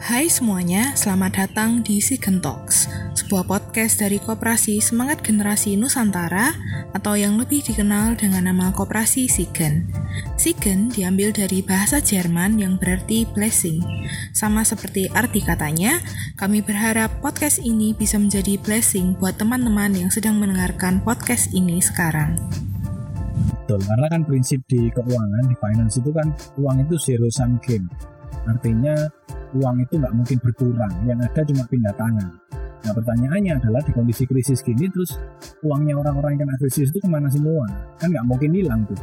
Hai semuanya, selamat datang di Sigen Talks, sebuah podcast dari Koperasi Semangat Generasi Nusantara atau yang lebih dikenal dengan nama Koperasi Sigen. Sigen diambil dari bahasa Jerman yang berarti blessing. Sama seperti arti katanya, kami berharap podcast ini bisa menjadi blessing buat teman-teman yang sedang mendengarkan podcast ini sekarang. Betul, karena kan prinsip di keuangan, di finance itu kan uang itu zero sum game. Artinya uang itu nggak mungkin berkurang, yang ada cuma pindah tangan. Nah pertanyaannya adalah di kondisi krisis gini terus uangnya orang-orang yang kena krisis itu ke mana semua? Kan nggak mungkin hilang tuh.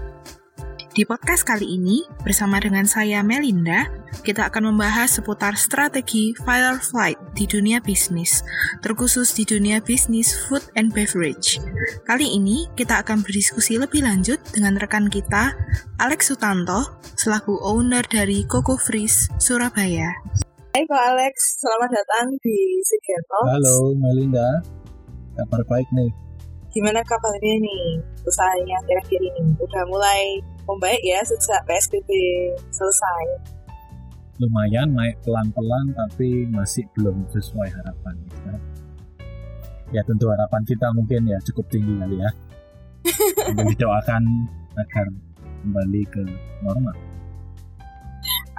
Di podcast kali ini, bersama dengan saya Melinda, kita akan membahas seputar strategi fire flight di dunia bisnis, terkhusus di dunia bisnis food and beverage. Kali ini, kita akan berdiskusi lebih lanjut dengan rekan kita, Alex Sutanto, selaku owner dari Coco Freeze, Surabaya. Hai Pak Alex, selamat datang di Sigeto. Halo Melinda, kabar baik nih. Gimana kabarnya nih usahanya akhir-akhir ini? Udah mulai membaik ya sejak PSBB selesai? Lumayan naik pelan-pelan tapi masih belum sesuai harapan. Ya. ya tentu harapan kita mungkin ya cukup tinggi kali ya. Dan didoakan agar kembali ke normal.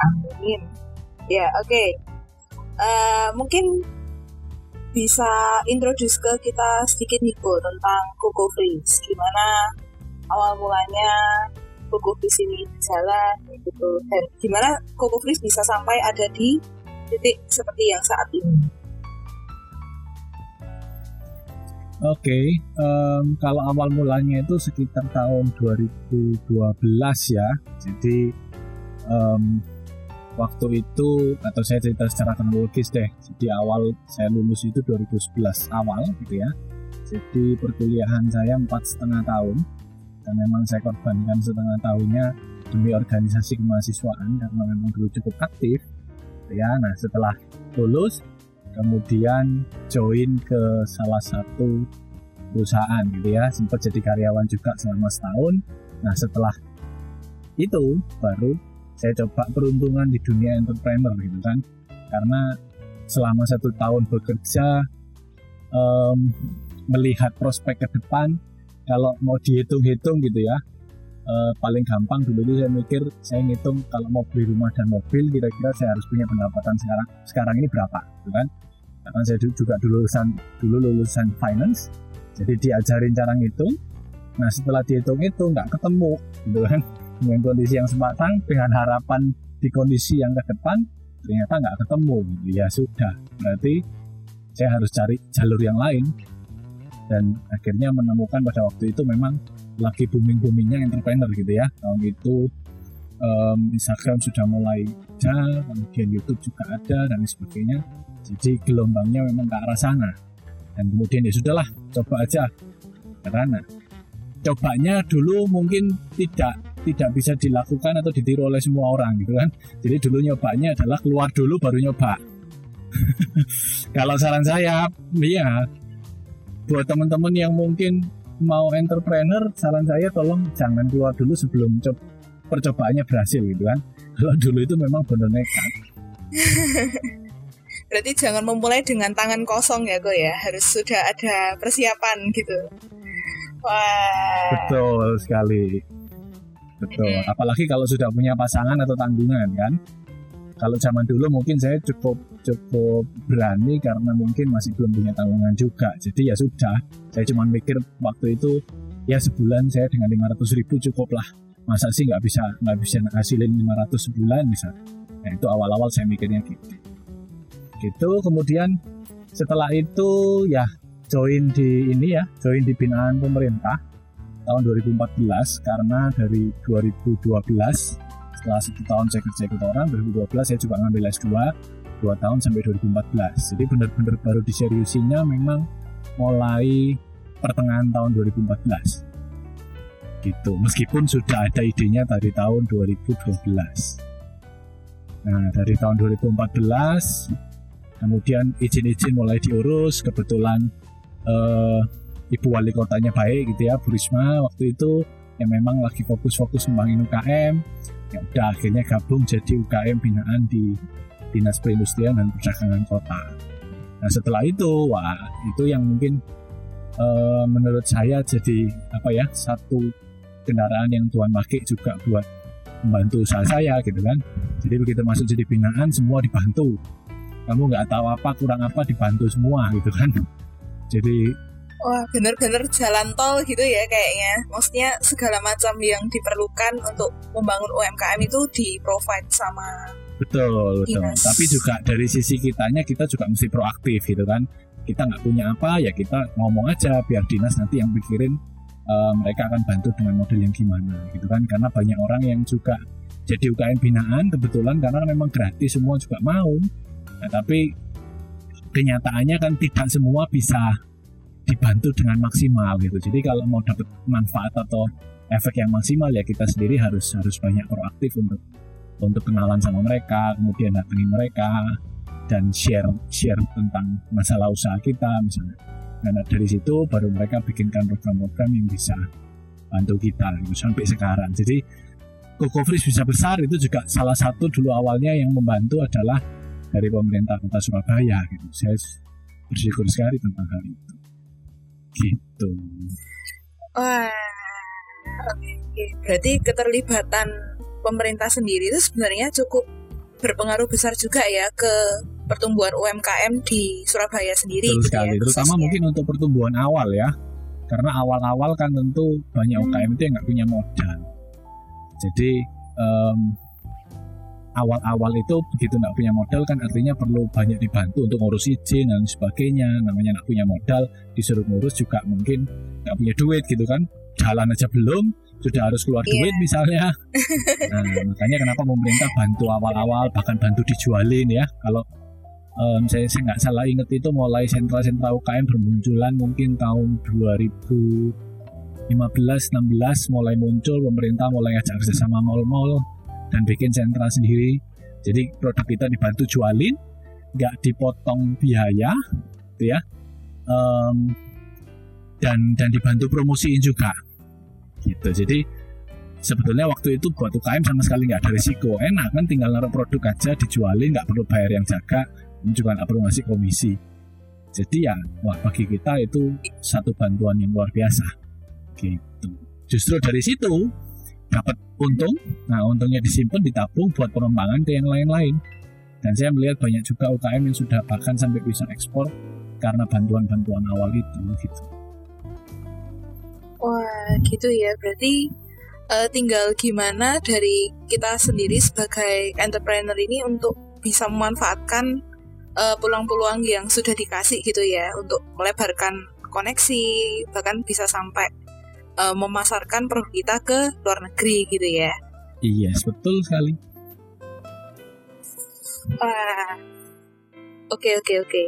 Amin. Ya oke. Okay. Uh, eh, mungkin bisa introduce ke kita sedikit nih Bu tentang Coco Freeze. Gimana awal mulanya Coco Freeze ini jalan gitu dan gimana Coco Freeze bisa sampai ada di titik seperti yang saat ini. Oke, okay, um, kalau awal mulanya itu sekitar tahun 2012 ya. Jadi um, waktu itu atau saya cerita secara kronologis deh jadi awal saya lulus itu 2011 awal gitu ya jadi perkuliahan saya empat setengah tahun dan memang saya korbankan setengah tahunnya demi organisasi kemahasiswaan karena memang dulu cukup aktif ya nah setelah lulus kemudian join ke salah satu perusahaan gitu ya sempat jadi karyawan juga selama setahun. Nah setelah itu baru saya coba peruntungan di dunia entrepreneur gitu kan. Karena selama satu tahun bekerja um, melihat prospek ke depan kalau mau dihitung-hitung gitu ya uh, paling gampang dulu itu saya mikir saya ngitung kalau mau beli rumah dan mobil kira-kira saya harus punya pendapatan sekarang sekarang ini berapa gitu kan? Karena saya juga dulu lulusan dulu lulusan finance jadi diajarin cara ngitung. Nah setelah dihitung itu nggak ketemu gitu kan? Dengan kondisi yang sematang dengan harapan di kondisi yang ke depan ternyata nggak ketemu. Ya sudah berarti saya harus cari jalur yang lain dan akhirnya menemukan pada waktu itu memang lagi booming boomingnya entrepreneur gitu ya. Tahun itu um, Instagram sudah mulai ada kemudian YouTube juga ada dan sebagainya. Jadi gelombangnya memang ke arah sana. Dan kemudian ya sudahlah coba aja. Karena cobanya dulu mungkin tidak tidak bisa dilakukan atau ditiru oleh semua orang gitu kan. Jadi dulu nyobanya adalah keluar dulu baru nyoba. Kalau saran saya ya buat teman-teman yang mungkin mau entrepreneur saran saya tolong jangan keluar dulu sebelum coba percobaannya berhasil gitu kan. Kalau dulu itu memang benar nekat. Berarti jangan memulai dengan tangan kosong ya kok ya. Harus sudah ada persiapan gitu. Wah. Betul sekali. Betul. Apalagi kalau sudah punya pasangan atau tanggungan kan. Kalau zaman dulu mungkin saya cukup cukup berani karena mungkin masih belum punya tanggungan juga. Jadi ya sudah, saya cuma mikir waktu itu ya sebulan saya dengan 500 ribu cukup lah. Masa sih nggak bisa nggak bisa hasilin 500 sebulan bisa. Nah itu awal-awal saya mikirnya gitu. Gitu kemudian setelah itu ya join di ini ya, join di binaan pemerintah tahun 2014 karena dari 2012 setelah satu tahun saya kerja ikut orang 2012 saya juga ngambil S2 dua tahun sampai 2014 jadi benar-benar baru diseriusinya memang mulai pertengahan tahun 2014 gitu meskipun sudah ada idenya dari tahun 2012 nah dari tahun 2014 kemudian izin-izin mulai diurus kebetulan eh, ibu wali kotanya baik gitu ya Bu Risma waktu itu yang memang lagi fokus-fokus membangun UKM ya udah akhirnya gabung jadi UKM binaan di dinas perindustrian dan perdagangan kota. Nah setelah itu, wah itu yang mungkin uh, menurut saya jadi apa ya satu kendaraan yang Tuhan pakai juga buat membantu usaha saya gitu kan. Jadi begitu masuk jadi binaan semua dibantu. Kamu nggak tahu apa kurang apa dibantu semua gitu kan. Jadi Wah, bener-bener jalan tol gitu ya kayaknya. Maksudnya segala macam yang diperlukan untuk membangun UMKM itu di-provide sama Betul, betul. Dinas. Tapi juga dari sisi kitanya kita juga mesti proaktif gitu kan. Kita nggak punya apa ya kita ngomong aja biar dinas nanti yang pikirin uh, mereka akan bantu dengan model yang gimana gitu kan. Karena banyak orang yang juga jadi UKM binaan kebetulan karena memang gratis semua juga mau. Nah, tapi kenyataannya kan tidak semua bisa dibantu dengan maksimal gitu. Jadi kalau mau dapat manfaat atau efek yang maksimal ya kita sendiri harus harus banyak proaktif untuk untuk kenalan sama mereka, kemudian datengin mereka dan share share tentang masalah usaha kita misalnya. Dan dari situ baru mereka bikinkan program-program yang bisa bantu kita gitu, sampai sekarang. Jadi Koko bisa besar itu juga salah satu dulu awalnya yang membantu adalah dari pemerintah kota Surabaya gitu. Saya bersyukur sekali tentang hal itu gitu Wah, oke. Berarti keterlibatan pemerintah sendiri itu sebenarnya cukup berpengaruh besar juga ya ke pertumbuhan UMKM di Surabaya sendiri. betul gitu sekali ya, terutama khususnya. mungkin untuk pertumbuhan awal ya karena awal-awal kan tentu banyak Hmm. UKM itu yang nggak punya modal jadi em, awal-awal itu begitu nggak punya modal kan artinya perlu banyak dibantu untuk ngurus izin dan sebagainya. Namanya nggak punya modal disuruh ngurus juga mungkin nggak punya duit gitu kan. Jalan aja belum sudah harus keluar Iya. duit misalnya. Nah makanya kenapa pemerintah bantu awal-awal bahkan bantu dijualin ya. Kalau em, saya nggak salah inget itu mulai sentra-sentra UKM bermunculan mungkin tahun 2015 16 mulai muncul pemerintah mulai ngajak kerjasama mall-mall dan bikin sentra sendiri. Jadi produk kita dibantu jualin nggak dipotong biaya gitu ya. Em, dan dan dibantu promosiin juga. Gitu. Jadi sebetulnya waktu itu buat UKM sama sekali nggak ada risiko. Enak kan tinggal naruh produk aja dijualin nggak perlu bayar yang jaga. Juga nggak perlu ngasih komisi. Jadi ya wah bagi kita itu satu bantuan yang luar biasa. Gitu. Justru dari situ dapat untung. Nah untungnya disimpan ditabung buat pengembangan ke yang lain-lain. Dan saya melihat banyak juga UKM yang sudah bahkan sampai bisa ekspor karena bantuan-bantuan awal itu gitu. Wah, gitu ya. Berarti eh, tinggal gimana dari kita sendiri sebagai entrepreneur ini untuk bisa memanfaatkan eh, peluang-peluang yang sudah dikasih gitu ya untuk melebarkan koneksi, bahkan bisa sampai eh, memasarkan produk kita ke luar negeri gitu ya. Yes, betul sekali. Wah. Oke, oke, oke.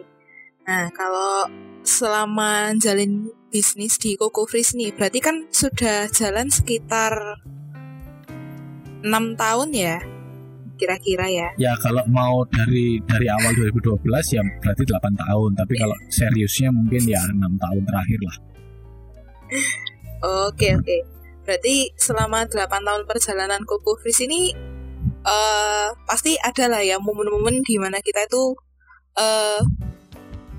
Nah, kalau selama jalin bisnis di Coco Freeze nih, berarti kan sudah jalan sekitar enam tahun ya, kira-kira ya. Ya kalau mau dari dari awal 2012 ya berarti 8 tahun, tapi kalau seriusnya mungkin ya enam tahun terakhir lah. Oke, oke. Berarti selama 8 tahun perjalanan Coco Freeze ini eh pasti ada lah ya momen-momen di mana kita itu eh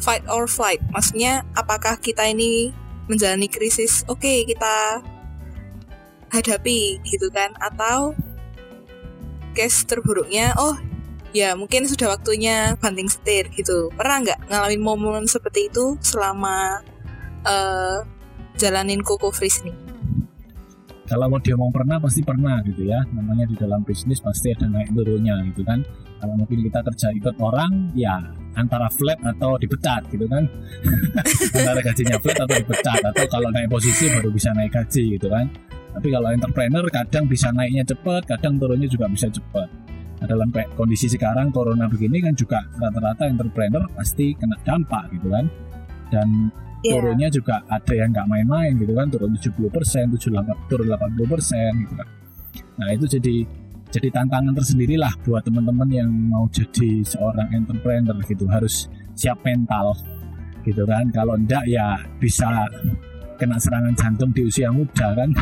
fight or flight. Maksudnya apakah kita ini menjalani krisis? Oke, kita hadapi gitu kan atau case terburuknya oh ya mungkin sudah waktunya banting setir gitu. Pernah nggak ngalamin momen seperti itu selama eh jalanin Coco Freeze nih? Kalau mau diomong pernah pasti pernah gitu ya. Namanya di dalam bisnis pasti ada naik turunnya gitu kan. Kalau mungkin kita kerja ikut orang ya antara flat atau dipecat gitu kan. antara gajinya flat atau dipecat atau kalau naik posisi baru bisa naik gaji gitu kan. Tapi kalau entrepreneur kadang bisa naiknya cepat, kadang turunnya juga bisa cepat. Nah, dalam kondisi sekarang corona begini kan juga rata-rata entrepreneur pasti kena dampak gitu kan. Dan Iya. turunnya juga ada yang nggak main-main gitu kan turun 70 persen turun 80 persen gitu kan. Nah itu jadi jadi tantangan tersendiri lah buat teman-teman yang mau jadi seorang entrepreneur gitu. Harus siap mental gitu kan. Kalau enggak ya bisa kena serangan jantung di usia muda kan.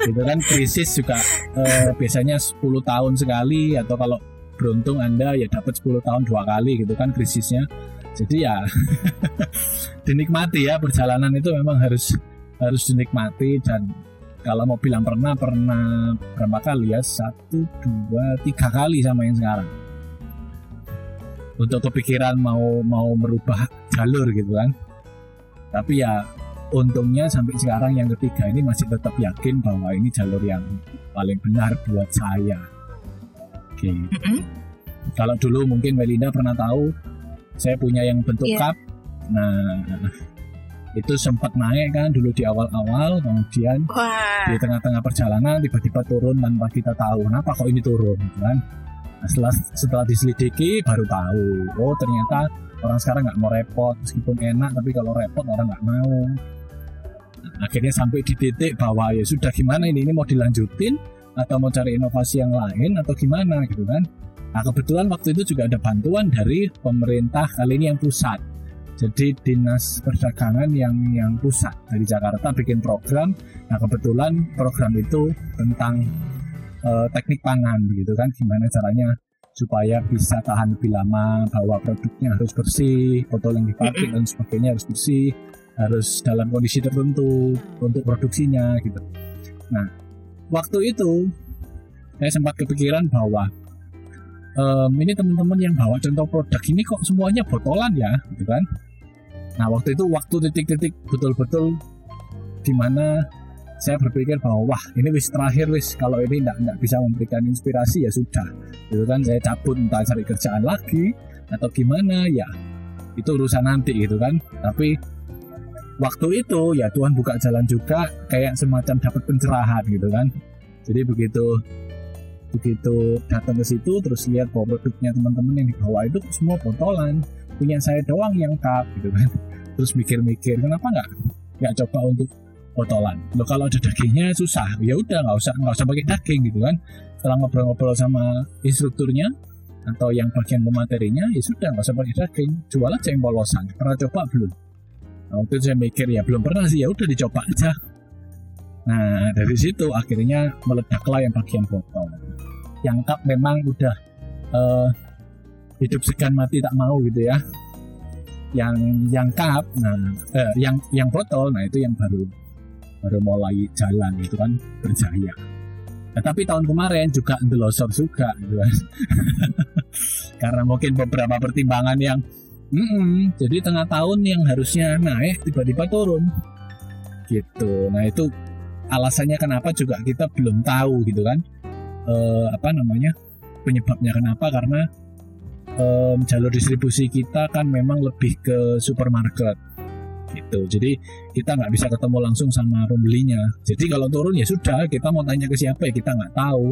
Gitu kan krisis juga eh, biasanya 10 tahun sekali atau kalau beruntung anda ya dapat 10 tahun dua kali gitu kan krisisnya jadi ya dinikmati ya perjalanan itu memang harus harus dinikmati dan kalau mau bilang pernah pernah berapa kali ya satu dua tiga kali sama yang sekarang untuk kepikiran mau mau merubah jalur gitu kan tapi ya untungnya sampai sekarang yang ketiga ini masih tetap yakin bahwa ini jalur yang paling benar buat saya. Oke. Okay. Mm -hmm. Kalau dulu mungkin Melinda pernah tahu saya punya yang bentuk yeah. cup. Nah, itu sempat naik kan dulu di awal-awal, kemudian Wah. di tengah-tengah perjalanan tiba-tiba turun tanpa kita tahu kenapa kok ini turun, gitu kan? Nah, setelah setelah diselidiki baru tahu, oh ternyata orang sekarang nggak mau repot meskipun enak tapi kalau repot orang nggak mau akhirnya sampai di titik bahwa ya sudah gimana ini ini mau dilanjutin atau mau cari inovasi yang lain atau gimana gitu kan nah kebetulan waktu itu juga ada bantuan dari pemerintah kali ini yang pusat. Jadi dinas perdagangan yang yang pusat dari Jakarta bikin program. Nah kebetulan program itu tentang uh, teknik pangan gitu kan. Gimana caranya supaya bisa tahan lebih lama bahwa produknya harus bersih botol yang dipakai dan sebagainya harus bersih harus dalam kondisi tertentu untuk produksinya gitu. Nah, waktu itu saya sempat kepikiran bahwa um, ini teman-teman yang bawa contoh produk ini kok semuanya botolan ya, gitu kan? Nah, waktu itu waktu titik-titik betul-betul di mana saya berpikir bahwa wah ini wis terakhir wis. Kalau ini tidak tidak bisa memberikan inspirasi ya sudah. Gitu kan saya cabut entah cari kerjaan lagi atau gimana ya. Itu urusan nanti gitu kan. Tapi waktu itu ya Tuhan buka jalan juga kayak semacam dapat pencerahan gitu kan. Jadi begitu begitu datang ke situ terus lihat bahwa produknya teman-teman yang dibawa itu semua botolan punya saya doang yang cup gitu kan. Terus mikir-mikir kenapa nggak nggak coba untuk botolan lo kalau ada dagingnya susah. Ya udah nggak usah nggak usah pakai daging gitu kan. Setelah ngobrol-ngobrol sama instrukturnya atau yang bagian pematerinya ya sudah nggak usah pakai daging. Jual aja yang polosan. Pernah coba? Belum. Nah, waktu itu saya mikir ya belum pernah sih. Ya udah dicoba aja. Nah dari situ akhirnya meledaklah yang bagian botol. Yang cup memang udah uh, hidup segan mati tak mau gitu ya. Yang yang cup, nah eh, yang yang botol, nah itu yang baru baru mulai jalan itu kan berjaya. Nah, tapi tahun kemarin juga ndelosor juga gitu kan. Karena mungkin beberapa pertimbangan yang Mm -mm, jadi tengah tahun yang harusnya naik tiba-tiba turun gitu nah itu alasannya kenapa juga kita belum tahu gitu kan e, apa namanya penyebabnya kenapa? Karena e, jalur distribusi kita kan memang lebih ke supermarket gitu. Jadi kita nggak bisa ketemu langsung sama pembelinya. Jadi kalau turun ya sudah kita mau tanya ke siapa ya kita nggak tahu.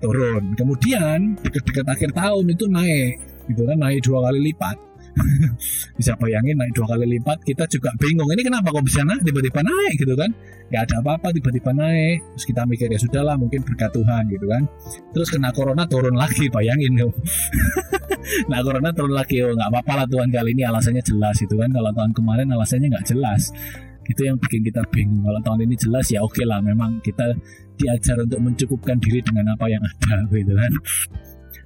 Turun. Kemudian dekat-dekat akhir tahun itu naik gitu kan naik dua kali lipat bisa bayangin naik dua kali lipat kita juga bingung ini kenapa kok bisa naik? Tiba-tiba naik gitu kan. Nggak ada apa-apa tiba-tiba naik. Terus kita mikir ya sudahlah mungkin berkat Tuhan gitu kan. Terus kena corona turun lagi bayangin tuh nah corona turun lagi oh nggak apa-apa lah Tuhan kali ini alasannya jelas gitu kan. Kalau tahun kemarin alasannya nggak jelas. Itu yang bikin kita bingung. Kalau tahun ini jelas ya oke okay lah memang kita diajar untuk mencukupkan diri dengan apa yang ada gitu kan.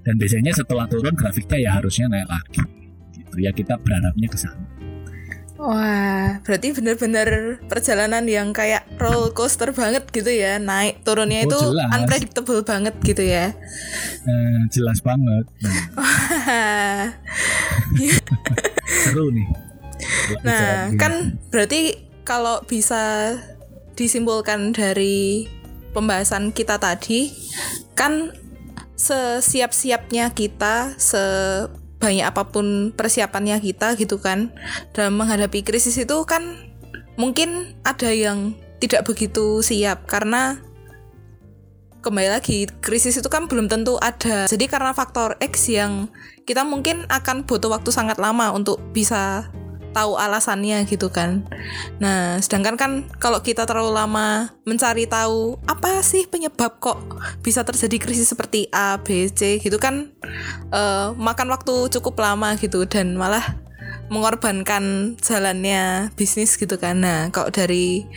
Dan biasanya setelah turun grafiknya ya harusnya naik lagi gitu ya kita berharapnya ke sana Wah, berarti benar-benar perjalanan yang kayak roller coaster banget gitu ya. Naik turunnya oh, itu jelas. unpredictable banget gitu ya. Eh, jelas banget. Wah. Seru nih. Nah, kan berarti kalau bisa disimpulkan dari pembahasan kita tadi, kan sesiap-siapnya kita, sebanyak apa pun persiapannya kita gitu kan. Dalam menghadapi krisis itu kan mungkin ada yang tidak begitu siap karena kembali lagi krisis itu kan belum tentu ada. Jadi karena faktor X yang kita mungkin akan butuh waktu sangat lama untuk bisa tahu alasannya gitu kan. Nah, sedangkan kan kalau kita terlalu lama mencari tahu apa sih penyebab kok bisa terjadi krisis seperti A, B, C gitu kan uh, makan waktu cukup lama gitu dan malah mengorbankan jalannya bisnis gitu kan. Nah, kalau dari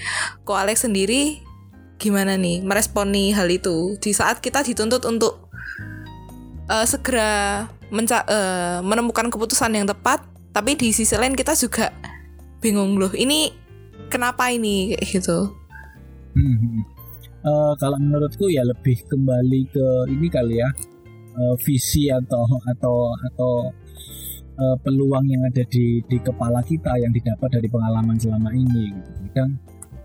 Ko Alex sendiri gimana nih meresponi hal itu di saat kita dituntut untuk uh, segera menca uh, menemukan keputusan yang tepat tapi di sisi lain kita juga bingung loh ini kenapa ini? Kayak gitu. Uh, kalau menurutku ya lebih kembali ke ini kali ya. Uh, visi atau atau atau uh, peluang yang ada di di kepala kita yang didapat dari pengalaman selama ini gitu.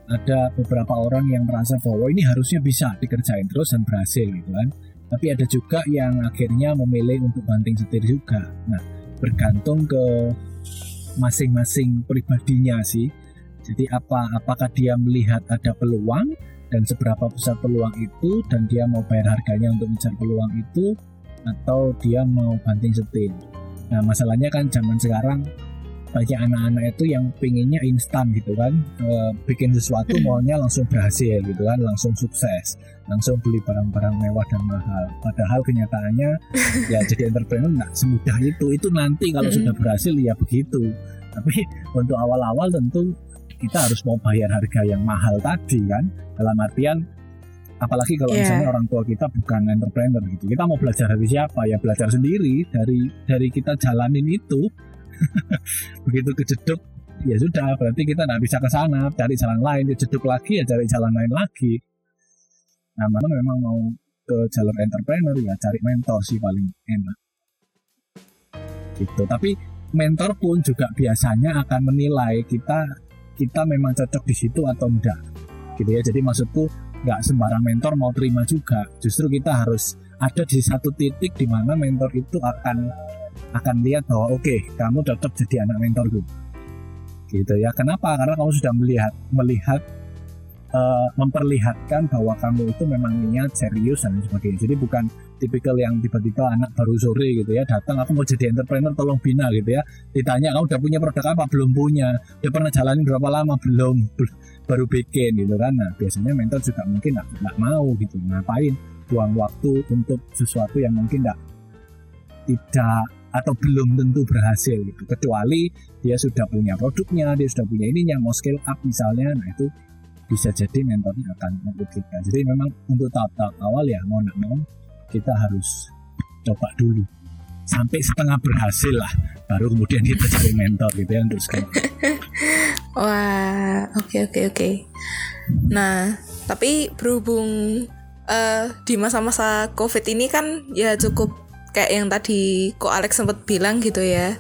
ada beberapa orang yang merasa bahwa ini harusnya bisa dikerjain terus dan berhasil gitu kan. Tapi ada juga yang akhirnya memilih untuk banting setir juga. Nah bergantung ke masing-masing pribadinya sih. Jadi apa apakah dia melihat ada peluang dan seberapa besar peluang itu dan dia mau bayar harganya untuk mencari peluang itu atau dia mau banting setir. Nah masalahnya kan zaman sekarang banyak anak-anak itu yang pinginnya instan gitu kan. E, bikin sesuatu maunya langsung berhasil gitu kan langsung sukses langsung beli barang-barang mewah dan mahal. Padahal kenyataannya ya jadi entrepreneur nggak semudah itu. Itu nanti kalau sudah berhasil ya begitu. Tapi untuk awal-awal tentu kita harus mau bayar harga yang mahal tadi kan. Dalam artian apalagi kalau yeah. misalnya orang tua kita bukan entrepreneur gitu. Kita mau belajar dari siapa? Ya belajar sendiri dari dari kita jalanin itu begitu kejeduk ya sudah berarti kita nggak bisa ke sana cari jalan lain kejeduk lagi ya cari jalan lain lagi. Nah mana memang mau ke jalur entrepreneur ya cari mentor sih paling enak. Gitu. Tapi mentor pun juga biasanya akan menilai kita kita memang cocok di situ atau enggak. Gitu ya jadi maksudku nggak sembarang mentor mau terima juga. Justru kita harus ada di satu titik di mana mentor itu akan akan lihat bahwa oke okay, kamu cocok jadi anak mentorku. Gitu ya. Kenapa? Karena kamu sudah melihat melihat uh, memperlihatkan bahwa kamu itu memang niat serius dan sebagainya. Jadi bukan tipikal yang tiba-tiba anak baru sore gitu ya datang aku mau jadi entrepreneur tolong bina gitu ya. Ditanya kamu udah punya produk apa? Belum punya. Udah pernah jalanin berapa lama? Belum. Baru bikin gitu kan. Nah biasanya mentor juga mungkin nggak mau gitu. Ngapain buang waktu untuk sesuatu yang mungkin nggak tidak atau belum tentu berhasil gitu. Kecuali dia sudah punya produknya dia sudah punya ininya mau scale up misalnya nah itu bisa jadi mentornya akan membuktikan jadi memang untuk tahap-tahap awal ya mau nak mau kita harus coba dulu. Sampai setengah berhasil lah baru kemudian kita cari mentor gitu ya untuk scale wah oke oke oke. Nah tapi berhubung uh, di masa-masa covid ini kan ya cukup kayak yang tadi kok Alex sempat bilang gitu ya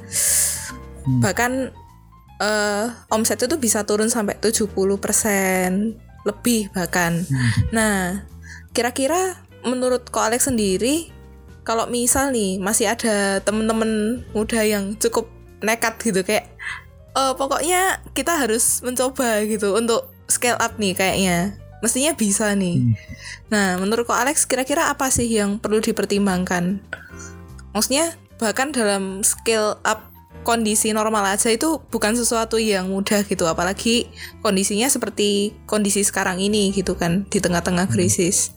hmm. bahkan uh, omset itu bisa turun sampai 70% lebih bahkan hmm. nah kira-kira menurut kok Alex sendiri kalau misal nih masih ada temen-temen muda yang cukup nekat gitu kayak uh, pokoknya kita harus mencoba gitu untuk scale up nih kayaknya mestinya bisa nih. Hmm. Nah, menurut kok Alex kira-kira apa sih yang perlu dipertimbangkan? maksudnya bahkan dalam skill up kondisi normal aja itu bukan sesuatu yang mudah gitu apalagi kondisinya seperti kondisi sekarang ini gitu kan di tengah-tengah hmm. krisis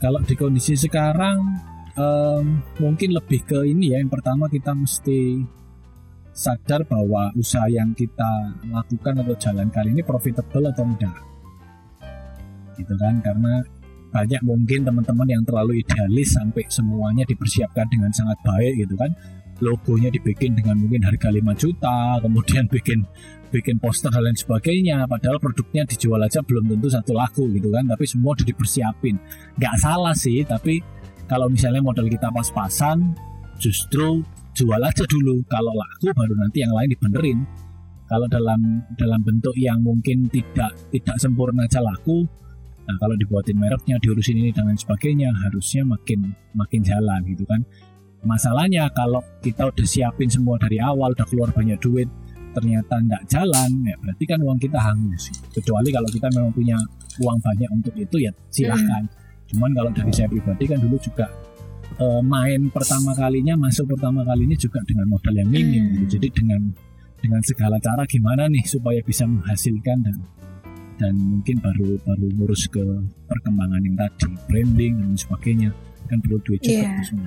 kalau di kondisi sekarang um, mungkin lebih ke ini ya yang pertama kita mesti sadar bahwa usaha yang kita lakukan atau jalan kali ini profitable atau enggak gitu kan? Karena banyak mungkin teman-teman yang terlalu idealis sampai semuanya dipersiapkan dengan sangat baik gitu kan. Logonya dibikin dengan mungkin harga 5 juta kemudian bikin bikin poster dan lain sebagainya. Padahal produknya dijual aja belum tentu satu laku gitu kan. Tapi semua udah dipersiapin. Nggak salah sih tapi kalau misalnya modal kita pas-pasan justru jual aja dulu kalau laku baru nanti yang lain dibenerin kalau dalam dalam bentuk yang mungkin tidak tidak sempurna aja laku Nah kalau dibuatin mereknya, diurusin ini dan lain sebagainya, harusnya makin makin jalan gitu kan. Masalahnya kalau kita udah siapin semua dari awal, udah keluar banyak duit, ternyata nggak jalan, ya berarti kan uang kita hangus. Kecuali kalau kita memang punya uang banyak untuk itu ya silahkan. Hmm. Cuman kalau dari saya pribadi kan dulu juga uh, main pertama kalinya, masuk pertama kalinya juga dengan modal yang minim. Hmm. Gitu. Jadi dengan dengan segala cara gimana nih supaya bisa menghasilkan dan dan mungkin baru baru ngurus ke perkembangan yang tadi branding dan sebagainya kan perlu duit juga yeah, semua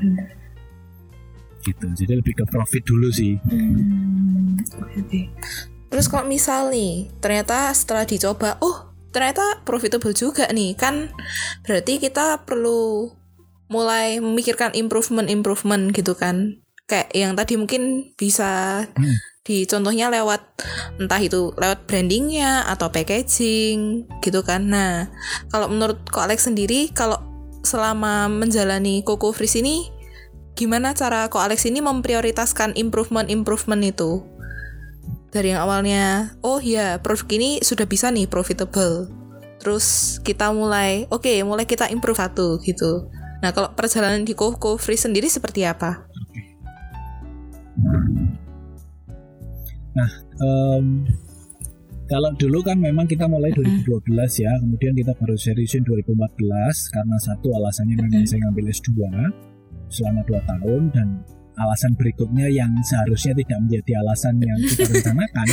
gitu jadi lebih ke profit dulu sih hmm, okay. terus kalau misal nih ternyata setelah dicoba oh ternyata profitable juga nih kan berarti kita perlu mulai memikirkan improvement improvement gitu kan. Kayak yang tadi mungkin bisa Hmm. di contohnya lewat entah itu lewat brandingnya atau packaging gitu kan. Nah kalau menurut Ko Alex sendiri kalau selama menjalani Coco Freeze ini gimana cara Ko Alex ini memprioritaskan improvement improvement itu? Dari yang awalnya oh ya produk ini sudah bisa nih profitable. Terus kita mulai oke mulai kita improve satu gitu nah kalau perjalanan di Coco Free sendiri seperti apa? Em, kalau dulu kan memang kita mulai 2012 ya, kemudian kita baru seriusin 2014 karena satu alasannya memang saya ngambil S2 selama 2 tahun dan alasan berikutnya yang seharusnya tidak menjadi alasan yang kita rencanakan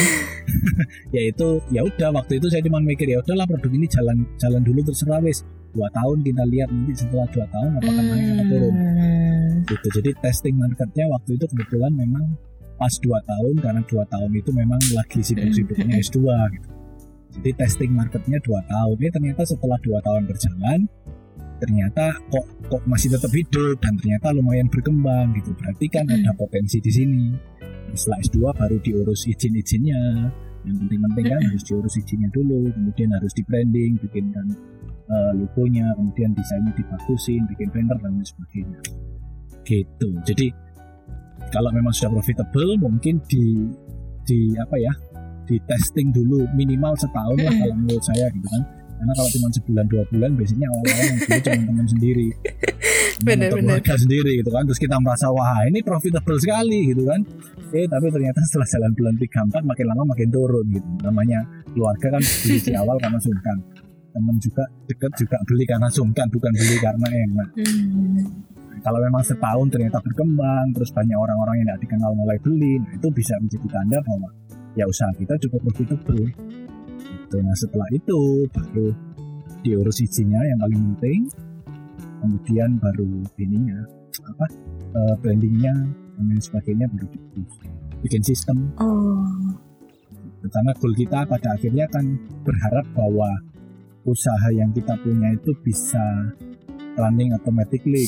yaitu ya udah waktu itu saya cuma mikir ya udahlah produk ini jalan jalan dulu terserah wis dua tahun kita lihat nanti setelah dua tahun apakah naik atau turun. Hmm. gitu. Jadi testing marketnya waktu itu kebetulan memang pas dua tahun karena dua tahun itu memang lagi sibuk-sibuknya S2 gitu. Jadi testing marketnya dua tahun. Ini ternyata setelah dua tahun berjalan ternyata kok kok masih tetap hidup dan ternyata lumayan berkembang gitu. Berarti kan Hmm. ada potensi di sini. Setelah S2 baru diurus izin-izinnya. Yang penting-penting kan Hmm. harus diurus izinnya dulu kemudian harus di branding bikinkan eh, logonya kemudian desainnya dibagusin bikin banner dan lain sebagainya. Gitu. Jadi kalau memang sudah profitable mungkin di di apa ya di testing dulu minimal setahun lah kalau menurut saya gitu kan. Karena kalau cuma sebulan dua bulan biasanya yang dulu cuma teman sendiri. Bener, atau bener. keluarga sendiri gitu kan. Terus kita merasa wah ini profitable sekali gitu kan. Eh tapi ternyata setelah jalan bulan tiga empat makin lama makin turun gitu. Namanya keluarga kan di awal karena sungkan teman juga deket juga beli karena sungkan bukan beli karena enak. Hmm. kalau memang setahun ternyata berkembang terus banyak orang-orang yang tidak dikenal mulai beli nah itu bisa menjadi tanda bahwa ya usaha kita cukup profitable gitu. nah setelah itu baru diurus izinnya yang paling penting. Kemudian baru ininya apa eh, brandingnya dan lain sebagainya baru bikin sistem. Oh. Karena goal kita pada akhirnya kan berharap bahwa usaha yang kita punya itu bisa running automatically.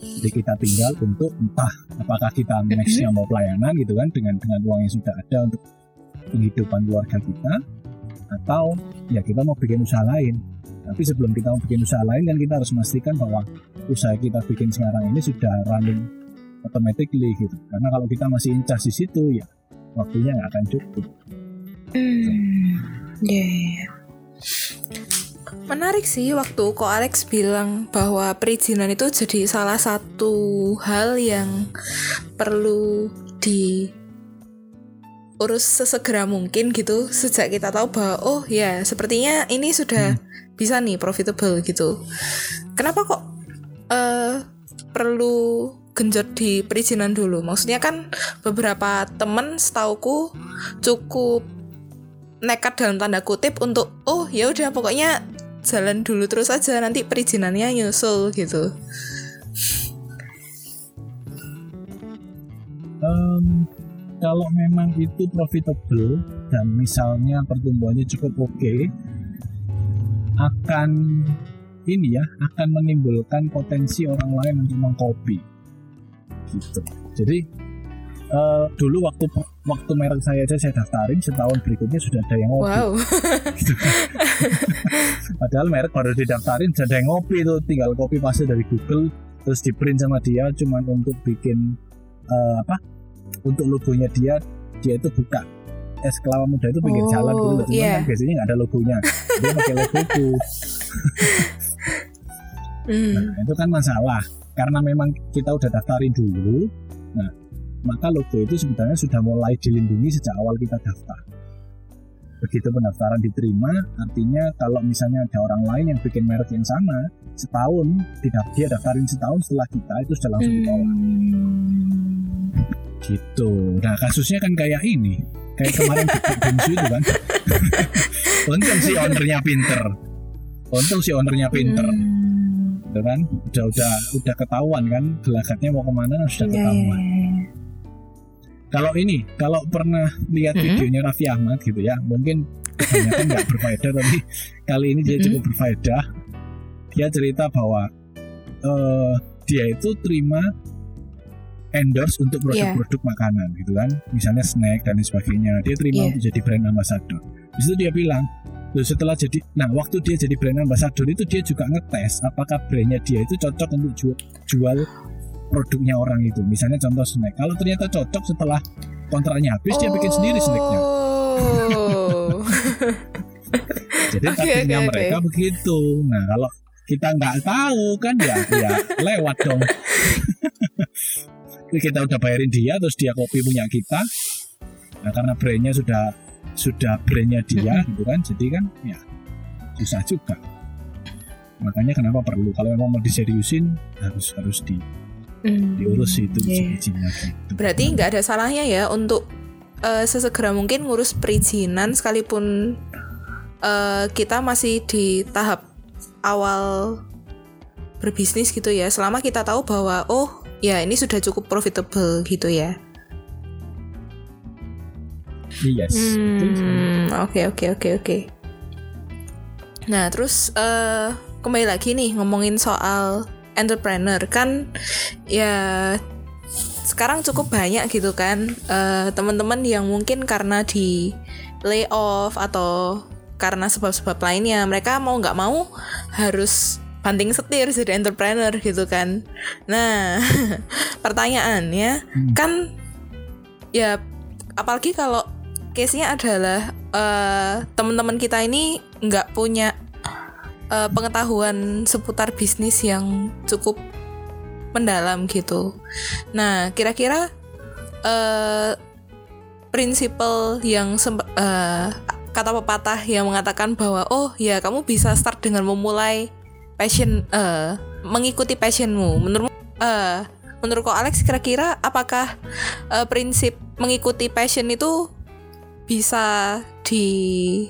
Jadi kita tinggal untuk entah apakah kita nextnya mau pelayanan gitu kan dengan dengan uang yang sudah ada untuk penghidupan keluarga kita atau ya kita mau bikin usaha lain. Tapi sebelum kita mau bikin usaha lain kan kita harus memastikan bahwa usaha kita bikin sekarang ini sudah running automatically gitu. Karena kalau kita masih incas di situ ya waktunya nggak akan cukup. Hmm, ya, ya, ya. Menarik sih waktu Ko Alex bilang bahwa perizinan itu jadi salah satu hal yang perlu di urus sesegera mungkin gitu sejak kita tahu bahwa oh ya sepertinya ini sudah bisa nih profitable gitu. Kenapa kok eh perlu genjot di perizinan dulu? Maksudnya kan beberapa temen setauku cukup nekat dalam tanda kutip untuk oh ya udah pokoknya jalan dulu terus aja nanti perizinannya nyusul gitu. Em, kalau memang itu profitable dan misalnya pertumbuhannya cukup oke akan ini ya akan menimbulkan potensi orang lain untuk mengcopy gitu jadi eh, dulu waktu waktu merek saya aja saya daftarin setahun berikutnya sudah ada yang ngopi Wow. gitu padahal merek baru didaftarin sudah ada yang ngopi itu tinggal copy paste dari Google terus di print sama dia cuman untuk bikin eh, apa untuk logonya dia dia itu buka es kelapa muda itu pinggir Oh, jalan dulu cuman iya. kan biasanya nggak ada logonya dia pakai logoku Hmm. nah, itu kan masalah karena memang kita udah daftarin dulu nah maka logo itu sebenarnya sudah mulai dilindungi sejak awal kita daftar. Begitu pendaftaran diterima artinya kalau misalnya ada orang lain yang bikin merek yang sama setahun tidak dia daftarin setahun setelah kita itu sudah langsung ditolak. Hmm. gitu. Nah kasusnya kan kayak ini. Kayak kemarin Bingsu itu kan. Untung si ownernya pinter. Untung si ownernya pinter. Hmm. gitu kan? Udah udah udah ketahuan kan gelagatnya mau ke mana sudah Ya, ya, ketahuan. ya. Kalau ini kalau pernah lihat Mhm. videonya Raffi Ahmad gitu ya mungkin kebanyakan nggak berfaedah tapi kali ini dia Mhm. cukup berfaedah dia cerita bahwa uh, dia itu terima endorse untuk Iya. produk-produk makanan gitu kan misalnya snack dan sebagainya dia terima Iya. untuk jadi brand ambassador Di situ dia bilang Loh, setelah jadi nah waktu dia jadi brand ambassador itu dia juga ngetes apakah brandnya dia itu cocok untuk jual, jual produknya orang itu. Misalnya contoh snack. Kalau ternyata cocok setelah kontraknya habis dia bikin sendiri snacknya. Oh. jadi Oke, taktiknya oke, oke. mereka begitu. Nah kalau kita nggak tahu kan ya ya lewat dong. Jadi kita udah bayarin dia terus dia kopi punya kita. Nah karena brandnya sudah sudah brandnya dia gitu kan. Jadi kan ya susah juga. Makanya kenapa perlu? Kalau memang mau diseriusin harus harus di, Hmm. diurus itu Iya. izinnya gitu Berarti nggak ada salahnya ya untuk eh, sesegera mungkin ngurus perizinan sekalipun eh, kita masih di tahap awal berbisnis gitu ya. Selama kita tahu bahwa oh ya ini sudah cukup profitable gitu ya. yes. Hmm, oke oke oke oke. Nah, terus eh kembali lagi nih ngomongin soal entrepreneur kan ya sekarang cukup banyak gitu kan eh, teman-teman yang mungkin karena di layoff atau karena sebab-sebab lainnya mereka mau nggak mau harus banting setir jadi entrepreneur gitu kan. Nah, pertanyaannya Hmm. kan ya apalagi kalau case-nya adalah eh, teman-teman kita ini nggak punya eh, pengetahuan seputar bisnis yang cukup mendalam gitu. Nah, kira-kira eh prinsipal yang eh, kata pepatah yang mengatakan bahwa oh ya kamu bisa start dengan memulai passion eh mengikuti passionmu. Menurut menurut kok Alex kira-kira apakah eh, prinsip mengikuti passion itu bisa di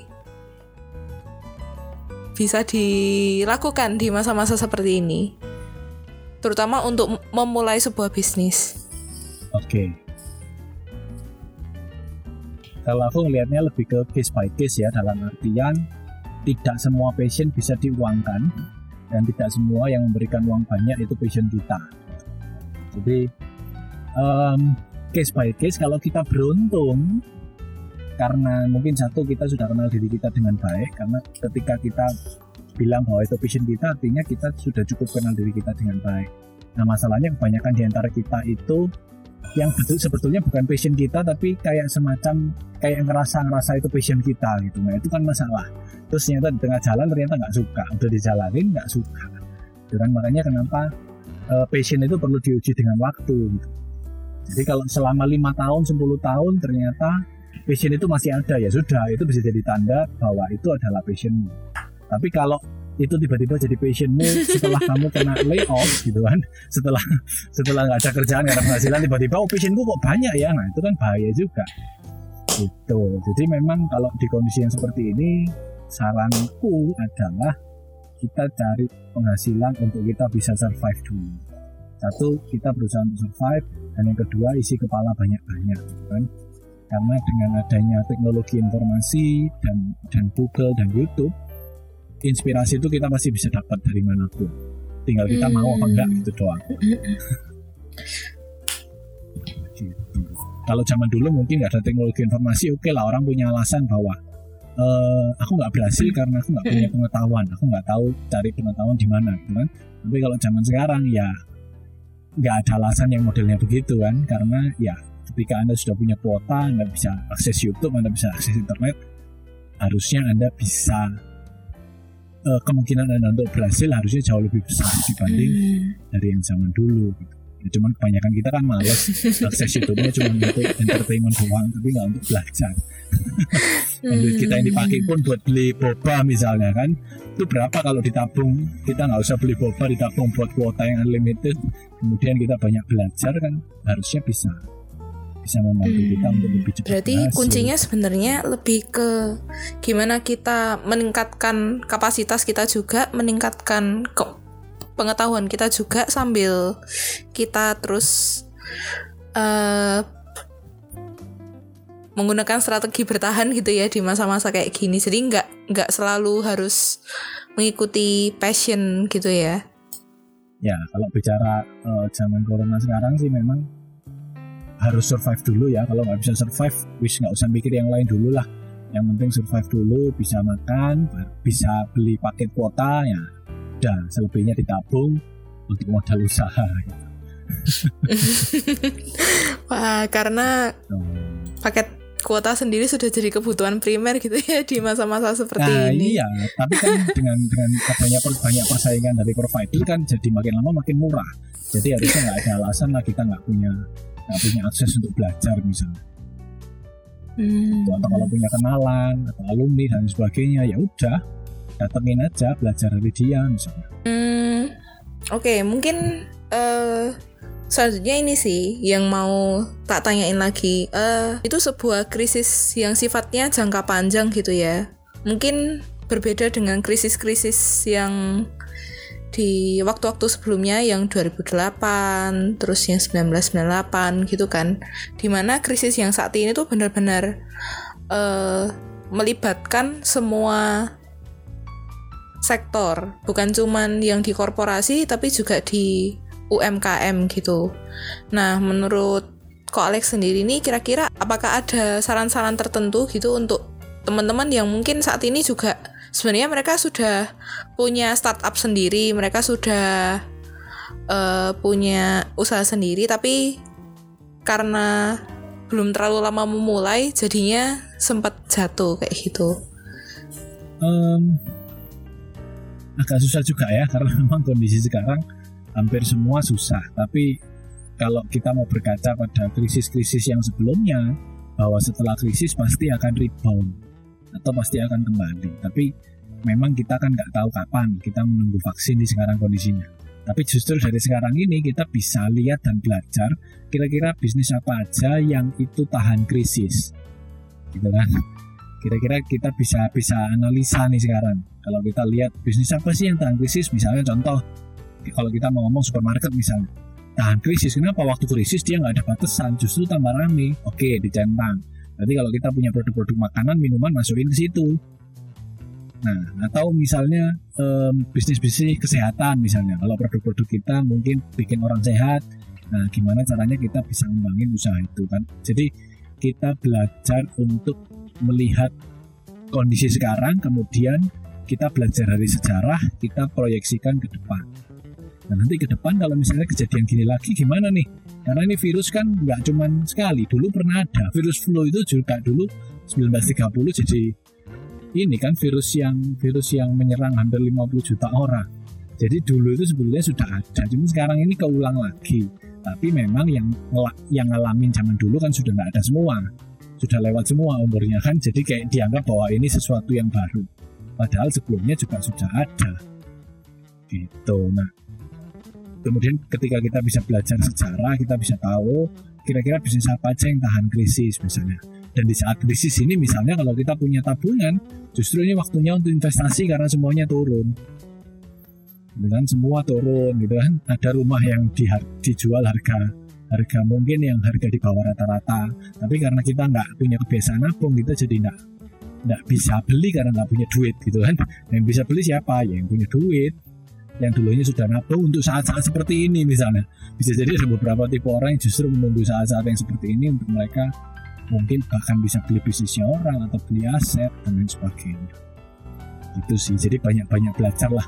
bisa dilakukan di masa-masa seperti ini terutama untuk memulai sebuah bisnis Oke. Kalau aku ngelihatnya lebih ke case by case ya dalam artian tidak semua passion bisa diuangkan dan tidak semua yang memberikan uang banyak itu passion kita. Jadi em, case by case kalau kita beruntung karena mungkin satu kita sudah kenal diri kita dengan baik karena ketika kita bilang bahwa itu passion kita artinya kita sudah cukup kenal diri kita dengan baik. Nah masalahnya kebanyakan di antara kita itu yang betul sebetulnya bukan passion kita tapi kayak semacam kayak ngerasa ngerasa itu passion kita gitu. Nah itu kan masalah. Terus ternyata di tengah jalan ternyata nggak suka. Udah dijalanin nggak suka. Gitu kan? Makanya kenapa eh, passion itu perlu diuji dengan waktu gitu. jadi kalau selama lima tahun 10 tahun ternyata passion itu masih ada ya sudah itu bisa jadi tanda bahwa itu adalah passionmu. Tapi kalau itu tiba-tiba jadi passionmu setelah kamu kena layoff gitu kan setelah setelah nggak ada kerjaan nggak ada penghasilan tiba-tiba oh passionku kok banyak ya? Nah itu kan bahaya juga. Gitu. Jadi memang kalau di kondisi yang seperti ini saranku adalah kita cari penghasilan untuk kita bisa survive dulu. Satu kita berusaha untuk survive dan yang kedua isi kepala banyak-banyak gitu kan karena dengan adanya teknologi informasi dan dan Google dan YouTube inspirasi itu kita pasti bisa dapat dari mana pun tinggal kita mau apa Hmm. enggak gitu doang gitu. Kalau zaman dulu mungkin nggak ada teknologi informasi, oke lah orang punya alasan bahwa eh, aku nggak berhasil karena aku nggak punya pengetahuan, aku nggak tahu cari pengetahuan di mana, gitu kan. Tapi kalau zaman sekarang ya nggak ada alasan yang modelnya begitu kan, karena ya ketika anda sudah punya kuota, anda bisa akses YouTube, anda bisa akses internet, harusnya anda bisa eh, kemungkinan anda untuk berhasil harusnya jauh lebih besar dibanding Hmm. dari yang zaman dulu gitu. Ya, cuman kebanyakan kita kan males akses YouTube-nya cuma untuk entertainment doang tapi nggak untuk belajar. Dan duit kita yang dipakai pun buat beli boba misalnya kan itu berapa kalau ditabung? Kita nggak usah beli boba ditabung buat kuota yang unlimited. Kemudian kita banyak belajar kan harusnya bisa bisa membantu kita untuk lebih cepat Berarti berhasil. kuncinya sebenarnya lebih ke gimana kita meningkatkan kapasitas kita juga, meningkatkan ke- pengetahuan kita juga sambil kita terus eh menggunakan strategi bertahan gitu ya di masa-masa kayak gini. Jadi nggak nggak selalu harus mengikuti passion gitu ya. ya kalau bicara uh, zaman corona sekarang sih memang harus survive dulu ya kalau nggak bisa survive wis nggak usah mikir yang lain dulu lah yang penting survive dulu bisa makan bisa beli paket kuota ya udah selebihnya ditabung untuk modal usaha gitu. Wah, karena paket kuota sendiri sudah jadi kebutuhan primer gitu ya di masa-masa seperti nah, ini. Iya, tapi kan dengan dengan banyak banyak persaingan dari provider kan jadi makin lama makin murah. Jadi harusnya nggak ada alasan lah kita nggak punya nggak punya akses untuk belajar misalnya. Hmm. Atau kalau punya kenalan atau alumni dan sebagainya ya udah datengin aja belajar dari dia misalnya. Hmm. Oke, okay, mungkin uh, selanjutnya ini sih yang mau tak tanyain lagi uh, itu sebuah krisis yang sifatnya jangka panjang gitu ya mungkin berbeda dengan krisis-krisis yang di waktu-waktu sebelumnya yang 2008 terus yang 1998 gitu kan di mana krisis yang saat ini tuh benar-benar uh, melibatkan semua sektor bukan cuman yang di korporasi tapi juga di UMKM gitu. Nah, menurut Ko Alex sendiri nih kira-kira apakah ada saran-saran tertentu gitu untuk teman-teman yang mungkin saat ini juga sebenarnya mereka sudah punya startup sendiri, mereka sudah uh, punya usaha sendiri tapi karena belum terlalu lama memulai jadinya sempat jatuh kayak gitu. Um, agak susah juga ya karena memang kondisi sekarang hampir semua susah tapi kalau kita mau berkaca pada krisis-krisis yang sebelumnya bahwa setelah krisis pasti akan rebound atau pasti akan kembali. Tapi memang kita kan nggak tahu kapan kita menunggu vaksin di sekarang kondisinya. Tapi justru dari sekarang ini kita bisa lihat dan belajar kira-kira bisnis apa aja yang itu tahan krisis. Gitu kan? Kira-kira kita bisa bisa analisa nih sekarang. Kalau kita lihat bisnis apa sih yang tahan krisis? Misalnya contoh kalau kita mau ngomong supermarket misalnya tahan krisis. Kenapa? Waktu krisis dia nggak ada batasan justru tambah rame. Oke dicentang Jadi kalau kita punya produk-produk makanan minuman masukin ke situ. Nah atau misalnya um, bisnis-bisnis kesehatan misalnya. Kalau produk-produk kita mungkin bikin orang sehat nah gimana caranya kita bisa ngembangin usaha itu kan? Jadi kita belajar untuk melihat kondisi sekarang kemudian kita belajar dari sejarah kita proyeksikan ke depan Nah nanti ke depan kalau misalnya kejadian gini lagi gimana nih? Karena ini virus kan nggak cuma sekali. Dulu pernah ada virus flu itu juga dulu 1930 jadi ini kan virus yang virus yang menyerang hampir 50 juta orang. Jadi dulu itu sebetulnya sudah ada, cuma sekarang ini keulang lagi. Tapi memang yang yang ngalamin zaman dulu kan sudah nggak ada semua, sudah lewat semua umurnya kan. Jadi kayak dianggap bahwa ini sesuatu yang baru. Padahal sebelumnya juga sudah ada. Gitu. Nah, kemudian ketika kita bisa belajar sejarah kita bisa tahu kira-kira bisnis apa aja yang tahan krisis misalnya. Dan di saat krisis ini misalnya kalau kita punya tabungan justru ini waktunya untuk investasi karena semuanya turun. Dengan semua turun gitu kan ada rumah yang di, dijual harga harga mungkin yang harga di bawah rata-rata. Tapi karena kita nggak punya kebiasaan nabung kita jadi nggak nggak bisa beli karena nggak punya duit gitu kan. Yang bisa beli siapa? Ya yang punya duit yang dulunya sudah nabung untuk saat-saat seperti ini misalnya. Bisa jadi ada beberapa tipe orang yang justru menunggu saat-saat yang seperti ini untuk mereka mungkin bahkan bisa beli bisnisnya orang atau beli aset dan lain sebagainya. Itu sih. Jadi banyak-banyak belajar lah.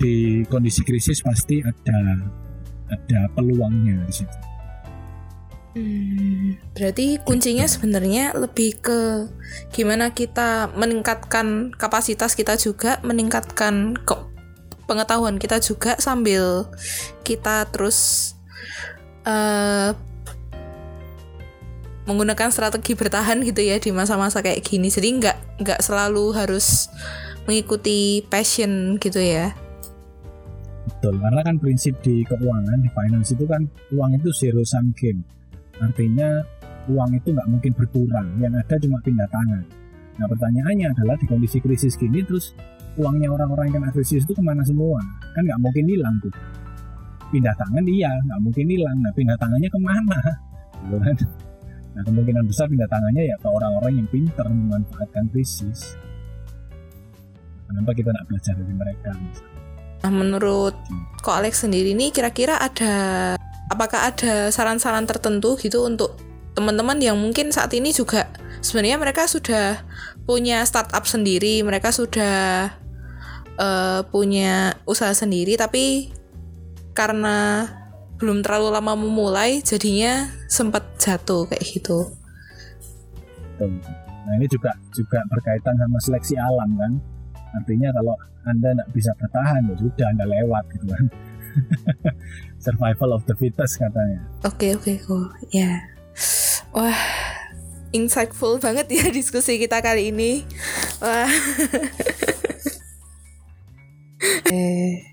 Di kondisi krisis pasti ada ada peluangnya di situ. Hmm, berarti kuncinya sebenarnya lebih ke gimana kita meningkatkan kapasitas kita juga, meningkatkan pengetahuan kita juga sambil kita terus uh, menggunakan strategi bertahan gitu ya di masa-masa kayak gini. Jadi nggak nggak selalu harus mengikuti passion gitu ya. Betul karena kan prinsip di keuangan di finance itu kan uang itu zero sum game. Artinya uang itu nggak mungkin berkurang yang ada cuma pindah tangan. Nah pertanyaannya adalah di kondisi krisis gini terus uangnya orang-orang yang kena krisis itu ke mana semua? Kan nggak mungkin hilang tuh. Pindah tangan iya nggak mungkin hilang. Nah pindah tangannya ke mana? Gitu kan. Nah kemungkinan besar pindah tangannya ya ke orang-orang yang pintar memanfaatkan krisis. Kenapa kita nggak belajar dari mereka? Misalnya? Nah, menurut Ko Alex sendiri nih kira-kira ada apakah ada saran-saran tertentu gitu untuk teman-teman yang mungkin saat ini juga sebenarnya mereka sudah punya startup sendiri, mereka sudah uh, punya usaha sendiri tapi karena belum terlalu lama memulai jadinya sempat jatuh kayak gitu. Nah ini juga juga berkaitan sama seleksi alam kan. Artinya kalau anda nggak bisa bertahan ya sudah Anda lewat gitu kan. Survival of the fittest katanya. Oke okay, oke okay, kok. Ya. Wah, insightful banget ya diskusi kita kali ini. Wah. eh,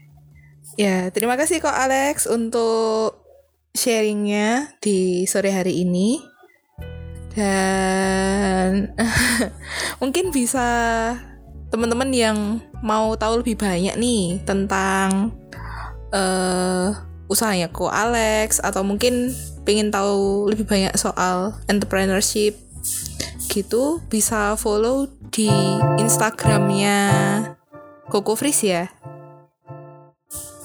ya, terima kasih kok Alex untuk sharingnya di sore hari ini. Dan mungkin bisa teman-teman yang mau tahu lebih banyak nih tentang uh, usahanya ko Alex atau mungkin pengen tahu lebih banyak soal entrepreneurship gitu bisa follow di Instagramnya Coco Fris ya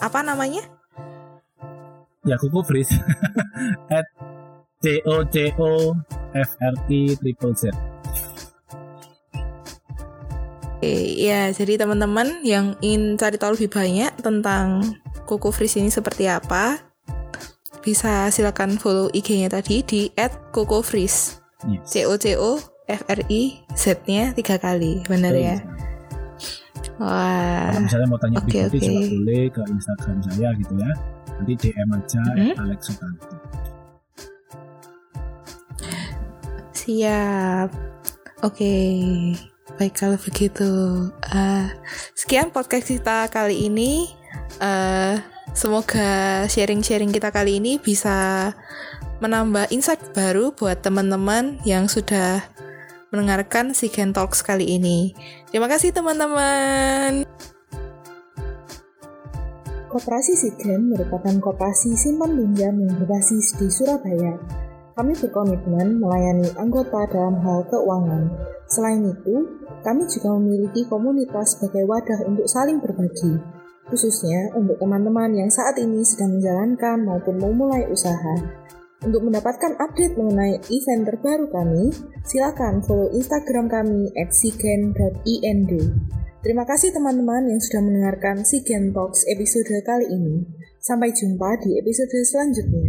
apa namanya ya Coco Fris at C O C O F R I triple Z ya jadi teman-teman yang ingin cari tahu lebih banyak tentang Coco Freeze ini seperti apa, bisa silakan follow IG-nya tadi di @cocofreeze. Yes. C O C O F R I Z-nya tiga kali, benar ya? Wah. Kalau misalnya mau tanya okay, okay. juga boleh ke Instagram saya gitu ya. Nanti DM aja hmm? Alex Sutanto. Siap. Oke. Okay. Baik kalau begitu. Uh, sekian podcast kita kali ini. Uh, semoga sharing-sharing kita kali ini bisa menambah insight baru buat teman-teman yang sudah mendengarkan Sigen Talks kali ini. Terima kasih teman-teman. Koperasi Sigen merupakan koperasi simpan pinjam yang berbasis di Surabaya. Kami berkomitmen melayani anggota dalam hal keuangan. Selain itu, kami juga memiliki komunitas sebagai wadah untuk saling berbagi, khususnya untuk teman-teman yang saat ini sedang menjalankan maupun memulai usaha. Untuk mendapatkan update mengenai event terbaru kami, silakan follow Instagram kami at sigen.ind. Terima kasih teman-teman yang sudah mendengarkan Sigen Talks episode kali ini. Sampai jumpa di episode selanjutnya.